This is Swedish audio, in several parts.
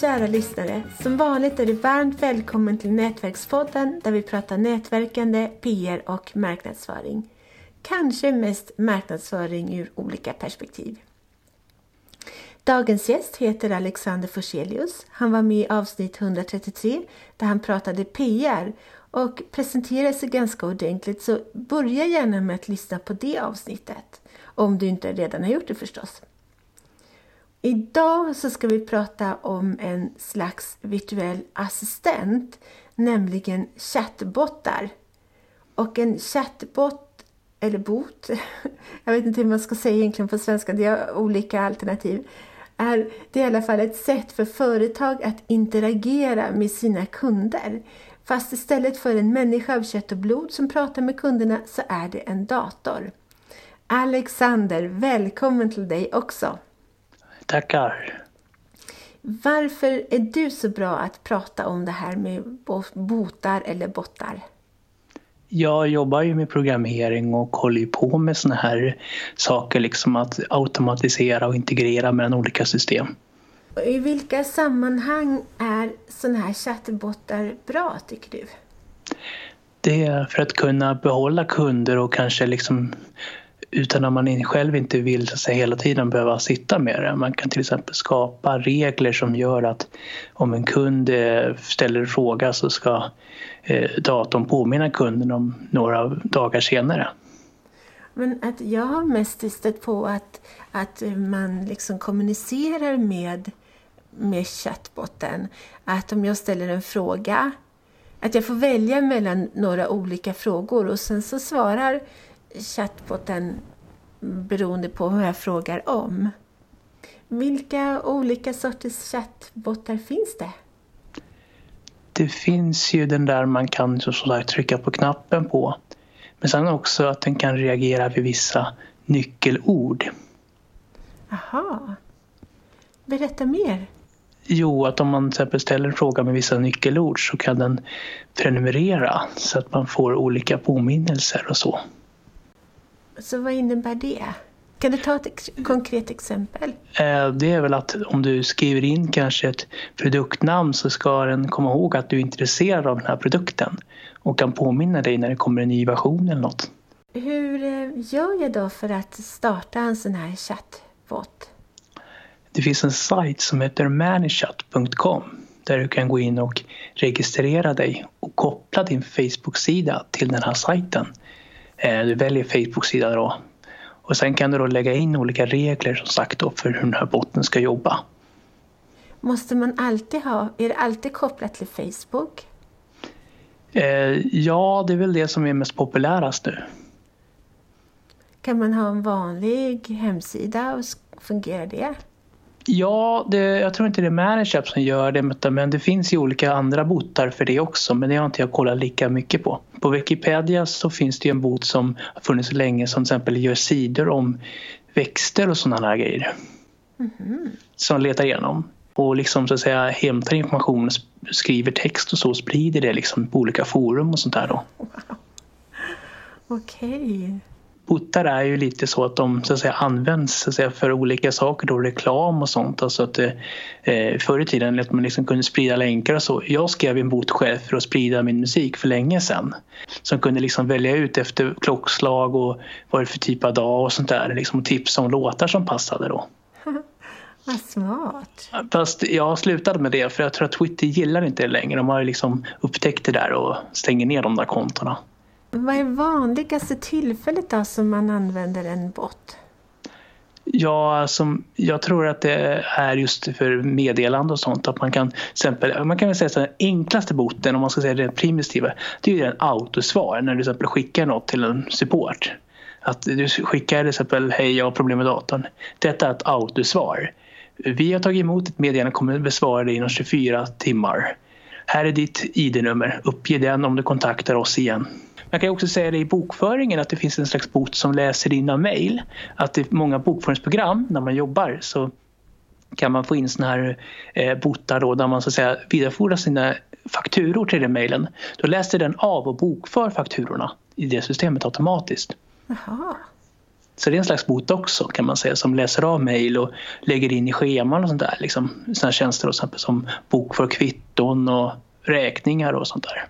kära lyssnare! Som vanligt är du varmt välkommen till Nätverkspodden där vi pratar nätverkande, PR och marknadsföring. Kanske mest marknadsföring ur olika perspektiv. Dagens gäst heter Alexander Forselius. Han var med i avsnitt 133 där han pratade PR och presenterade sig ganska ordentligt så börja gärna med att lyssna på det avsnittet. Om du inte redan har gjort det förstås. Idag så ska vi prata om en slags virtuell assistent, nämligen chattbottar. Och en chattbot, eller bot, jag vet inte hur man ska säga egentligen på svenska, det är olika alternativ, är det i alla fall ett sätt för företag att interagera med sina kunder. Fast istället för en människa av kött och blod som pratar med kunderna så är det en dator. Alexander, välkommen till dig också! Tackar. Varför är du så bra att prata om det här med botar eller bottar? Jag jobbar ju med programmering och håller ju på med såna här saker, liksom att automatisera och integrera mellan olika system. I vilka sammanhang är såna här chattbottar bra, tycker du? Det är för att kunna behålla kunder och kanske liksom utan att man själv inte vill så säga, hela tiden behöva sitta med det. Man kan till exempel skapa regler som gör att om en kund eh, ställer en fråga så ska eh, datorn påminna kunden om några dagar senare. Men att jag har mest stött på att, att man liksom kommunicerar med, med chatbotten. Att om jag ställer en fråga, att jag får välja mellan några olika frågor och sen så svarar chattbotten beroende på vad jag frågar om. Vilka olika sorters chattbottar finns det? Det finns ju den där man kan så sagt, trycka på knappen på. Men sen också att den kan reagera vid vissa nyckelord. Aha. Berätta mer. Jo, att om man till exempel ställer en fråga med vissa nyckelord så kan den prenumerera så att man får olika påminnelser och så. Så vad innebär det? Kan du ta ett ex konkret exempel? Eh, det är väl att om du skriver in kanske ett produktnamn så ska den komma ihåg att du är intresserad av den här produkten och kan påminna dig när det kommer en ny version eller något. Hur eh, gör jag då för att starta en sån här chattbot? Det finns en sajt som heter manichat.com där du kan gå in och registrera dig och koppla din Facebook-sida till den här sajten. Eh, du väljer Facebook-sida då. Och sen kan du då lägga in olika regler som sagt då för hur den här botten ska jobba. Måste man alltid ha, är det alltid kopplat till Facebook? Eh, ja, det är väl det som är mest populärast nu. Kan man ha en vanlig hemsida och fungerar det? Ja, det, jag tror inte det är Manageapp som gör det men det finns ju olika andra botar för det också men det har inte jag kollat lika mycket på. På Wikipedia så finns det ju en bot som har funnits länge som till exempel gör sidor om växter och sådana här grejer. Mm. Som letar igenom och liksom så att säga hämtar information, skriver text och så sprider det liksom på olika forum och sånt där då. Wow. Okej. Okay bottar är ju lite så att de så att säga, används så att säga, för olika saker, då, reklam och sånt. Alltså att, eh, förr i tiden att man liksom kunde sprida länkar och så. Jag skrev en bot själv för att sprida min musik för länge sedan. Som kunde liksom välja ut efter klockslag och vad det är för typ av dag och sånt där. Liksom, och tipsa om låtar som passade då. Vad smart. Fast jag slutade med det för jag tror att Twitter gillar inte det längre. De har liksom upptäckt det där och stänger ner de där kontona. Vad är vanligaste tillfället då som man använder en bot? Ja, alltså, jag tror att det är just för meddelande och sånt. Att man kan exempel, man kan väl säga att den enklaste boten, om man ska säga det primitiva, det är ju en autosvar när du till exempel skickar något till en support. Att du skickar till exempel, hej jag har problem med datorn. Detta är ett autosvar. Vi har tagit emot ett meddelande och kommer besvara det inom 24 timmar. Här är ditt ID-nummer. Uppge den om du kontaktar oss igen. Man kan också säga det i bokföringen att det finns en slags bot som läser dina mejl. Att det är många bokföringsprogram när man jobbar så kan man få in såna här eh, botar då där man så att säga vidarebefordrar sina fakturor till den mejlen. Då läser den av och bokför fakturorna i det systemet automatiskt. Jaha. Så det är en slags bot också kan man säga som läser av mejl och lägger in i scheman och sånt där. Liksom, sådana tjänster exempel som bokför kvitton och räkningar och sånt där.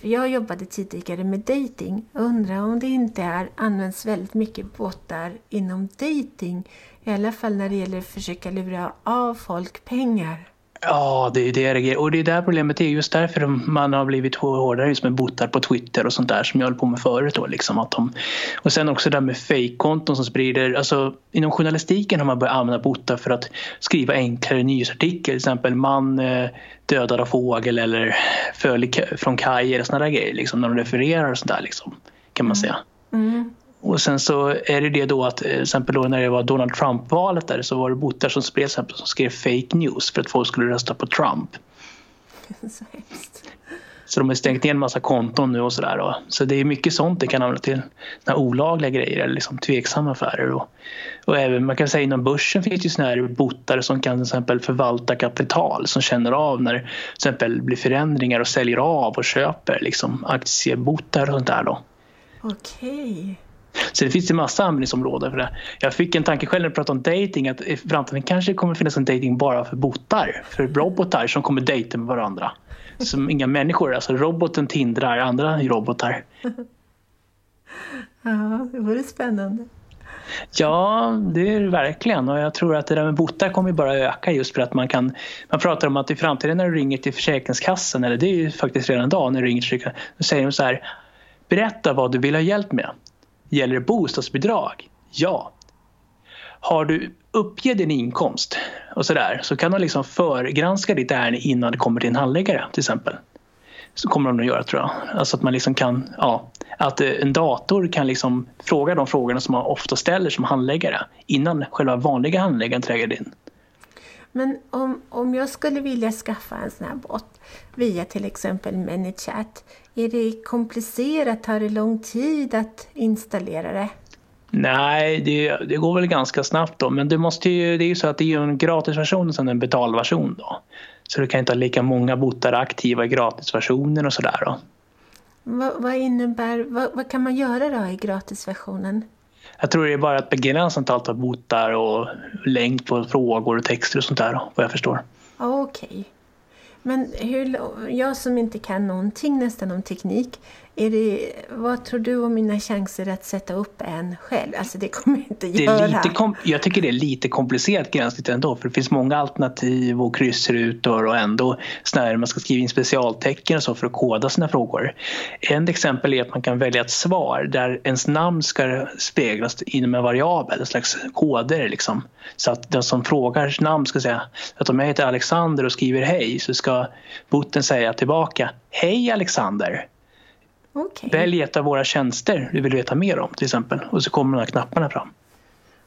Jag jobbade tidigare med dating undrar om det inte är, används väldigt mycket båtar inom dating. I alla fall när det gäller att försöka lura av folk pengar. Ja, det är det det. Och det är där problemet är. Just därför man har blivit hårdare just med botar på Twitter och sånt där som jag höll på med förut. Då, liksom, att de, och sen också det där med fejkkonton som sprider. Alltså, inom journalistiken har man börjat använda botar för att skriva enklare nyhetsartiklar. Till exempel man eh, dödad av fågel eller föll från kaj eller såna där grejer. Liksom, när de refererar och sånt där liksom, kan man säga. Mm. Och sen så är det det då att till exempel då när det var Donald Trump-valet där så var det botar som som skrev fake news för att folk skulle rösta på Trump. Så hemskt. Så de har stängt ner en massa konton nu och sådär. Så det är mycket sånt det kan använda till såna olagliga grejer eller liksom tveksamma affärer. Och, och även man kan säga inom börsen finns det såna här botar som kan till exempel förvalta kapital som känner av när till exempel blir förändringar och säljer av och köper liksom aktiebotar och sånt där då. Okej. Så det finns en massa användningsområden för det. Jag fick en tanke själv när jag pratade om dating att i framtiden kanske kommer finnas en dating bara för botar, för robotar som kommer dejta med varandra. Som inga människor, alltså roboten tindrar andra robotar. Ja, det vore spännande. Ja, det är det verkligen och jag tror att det där med botar kommer bara öka just för att man kan man pratar om att i framtiden när du ringer till Försäkringskassan eller det är ju faktiskt redan idag när du ringer till då säger de så här Berätta vad du vill ha hjälp med. Gäller det bostadsbidrag? Ja. Har du uppge din inkomst och sådär så kan de liksom förgranska ditt ärende innan det kommer till en handläggare till exempel. Så kommer de att göra tror jag. Alltså att man liksom kan, ja, att eh, en dator kan liksom fråga de frågorna som man ofta ställer som handläggare innan själva vanliga handläggaren träder in. Men om, om jag skulle vilja skaffa en sån här bot via till exempel ManyChat, är det komplicerat? Tar det lång tid att installera det? Nej, det, det, går väl ganska snabbt då. Men det, måste ju, det är ju så att det är en gratisversion och en betalversion då. Så du kan inte ha lika många botar aktiva i gratisversionen och sådär då. Vad, vad innebär, vad, vad, kan man göra då i gratisversionen? Jag tror det är bara ett begränsat antal botar och längd på frågor och texter och sånt där vad jag förstår. Okej. Okay. Men hur, jag som inte kan någonting nästan om teknik, är det, vad tror du om mina chanser att sätta upp en själv? Alltså det kommer jag inte det göra. Lite jag tycker det är lite komplicerat gränssnitt ändå för det finns många alternativ och kryssrutor och ändå när man ska skriva in specialtecken och så för att koda sina frågor. Ett exempel är att man kan välja ett svar där ens namn ska speglas inom en variabel, en slags koder liksom. Så att den som frågar namn ska säga att om jag heter Alexander och skriver hej så ska boten säga tillbaka Hej Alexander! Okay. Välj ett av våra tjänster du vill veta mer om till exempel och så kommer de här knapparna fram.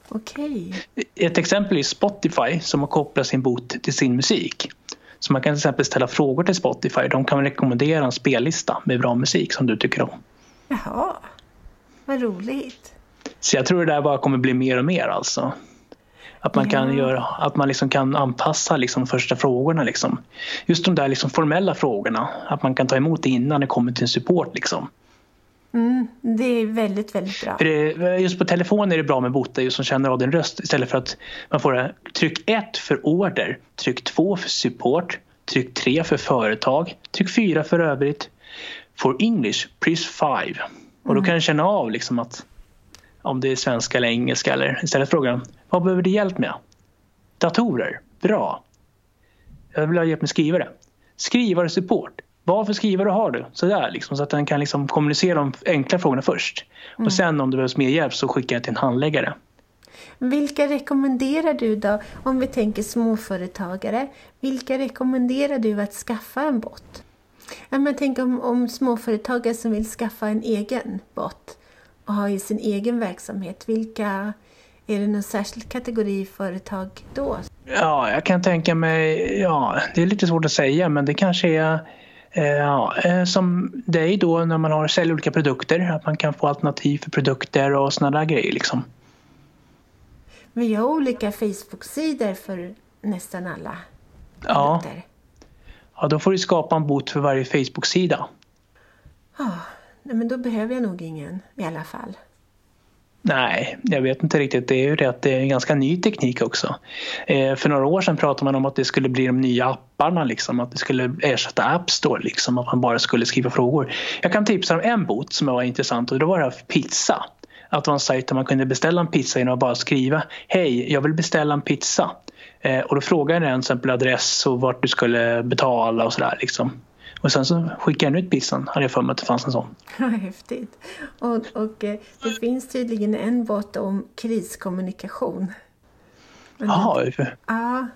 Okay. Ett exempel är Spotify som har kopplat sin bot till sin musik. Så man kan till exempel ställa frågor till Spotify. De kan rekommendera en spellista med bra musik som du tycker om. Jaha, vad roligt. Så jag tror det där bara kommer bli mer och mer alltså. Att man, kan, göra, att man liksom kan anpassa liksom första frågorna. Liksom. Just de där liksom formella frågorna. Att man kan ta emot det innan det kommer till en support. Liksom. Mm, det är väldigt, väldigt bra. Det, just på telefon är det bra med botar som känner av din röst istället för att man får tryck 1 för order, tryck 2 för support, tryck 3 för företag, tryck 4 för övrigt. For English, press 5. Och då kan den känna av liksom att om det är svenska eller engelska eller istället fråga vad behöver du hjälp med? Datorer, bra. Jag vill ha hjälp med skrivare. Skrivare support. Vad för skrivare har du? Sådär, liksom, så att den kan liksom kommunicera de enkla frågorna först. Mm. Och sen om det behövs mer hjälp så skickar jag till en handläggare. Vilka rekommenderar du då, om vi tänker småföretagare, vilka rekommenderar du att skaffa en bot? Men tänk om, om småföretagare som vill skaffa en egen bot och ha i sin egen verksamhet, vilka är det någon särskild kategori företag då? Ja, jag kan tänka mig, ja, det är lite svårt att säga men det kanske är eh, Ja, eh, som dig då när man har säljer olika produkter, att man kan få alternativ för produkter och sådana där grejer liksom. Vi har olika Facebook-sidor för nästan alla ja. produkter. Ja, då får du skapa en bot för varje Facebook-sida. Ja, men då behöver jag nog ingen i alla fall. Nej, jag vet inte riktigt. Det är ju det att det är en ganska ny teknik också. Eh, för några år sedan pratade man om att det skulle bli de nya apparna, liksom, att det skulle ersätta App Store, liksom, att man bara skulle skriva frågor. Jag kan tipsa om en bot som var intressant och det var det här för pizza. Att det var en sajt där man kunde beställa en pizza genom att bara skriva Hej, jag vill beställa en pizza. Eh, och då frågade den till exempel adress och vart du skulle betala och sådär. Liksom. Och sen så skickade den ut pizzan, hade jag för mig att det fanns en sån. Ja, häftigt. Och, och eh, det finns tydligen en bot om kriskommunikation. Jaha. Ja.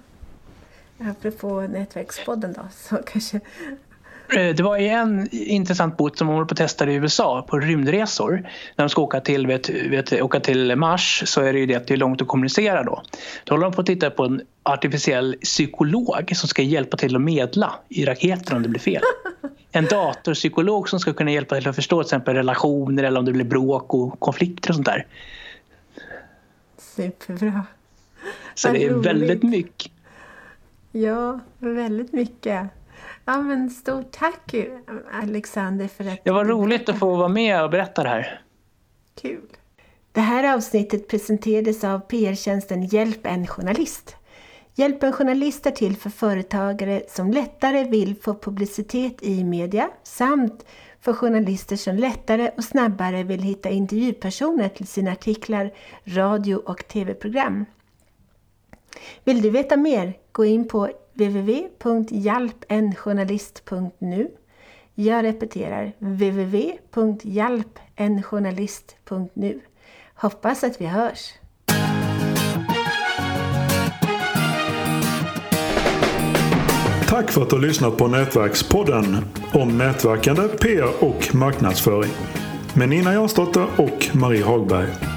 Apropå Nätverkspodden då, så kanske det var en intressant bot som de håller på att testa i USA på rymdresor. När de ska åka till, vet, vet, åka till Mars så är det ju det att det är långt att kommunicera då. Då håller de på att titta på en artificiell psykolog som ska hjälpa till att medla i raketen om det blir fel. En datorpsykolog som ska kunna hjälpa till att förstå till exempel relationer eller om det blir bråk och konflikter och sånt där. Superbra. Så Vad det är roligt. väldigt mycket. Ja, väldigt mycket. Ja, men stort tack Alexander för att Det var roligt att få vara med och berätta det här. Kul. Det här avsnittet presenterades av PR-tjänsten Hjälp en journalist. Hjälp en journalist är till för företagare som lättare vill få publicitet i media samt för journalister som lättare och snabbare vill hitta intervjupersoner till sina artiklar, radio och tv-program. Vill du veta mer? Gå in på www.hjälpenjournalist.nu Jag repeterar www.hjälpenjournalist.nu Hoppas att vi hörs! Tack för att du har lyssnat på Nätverkspodden om nätverkande, PR och marknadsföring med Nina Jansdotter och Marie Hagberg.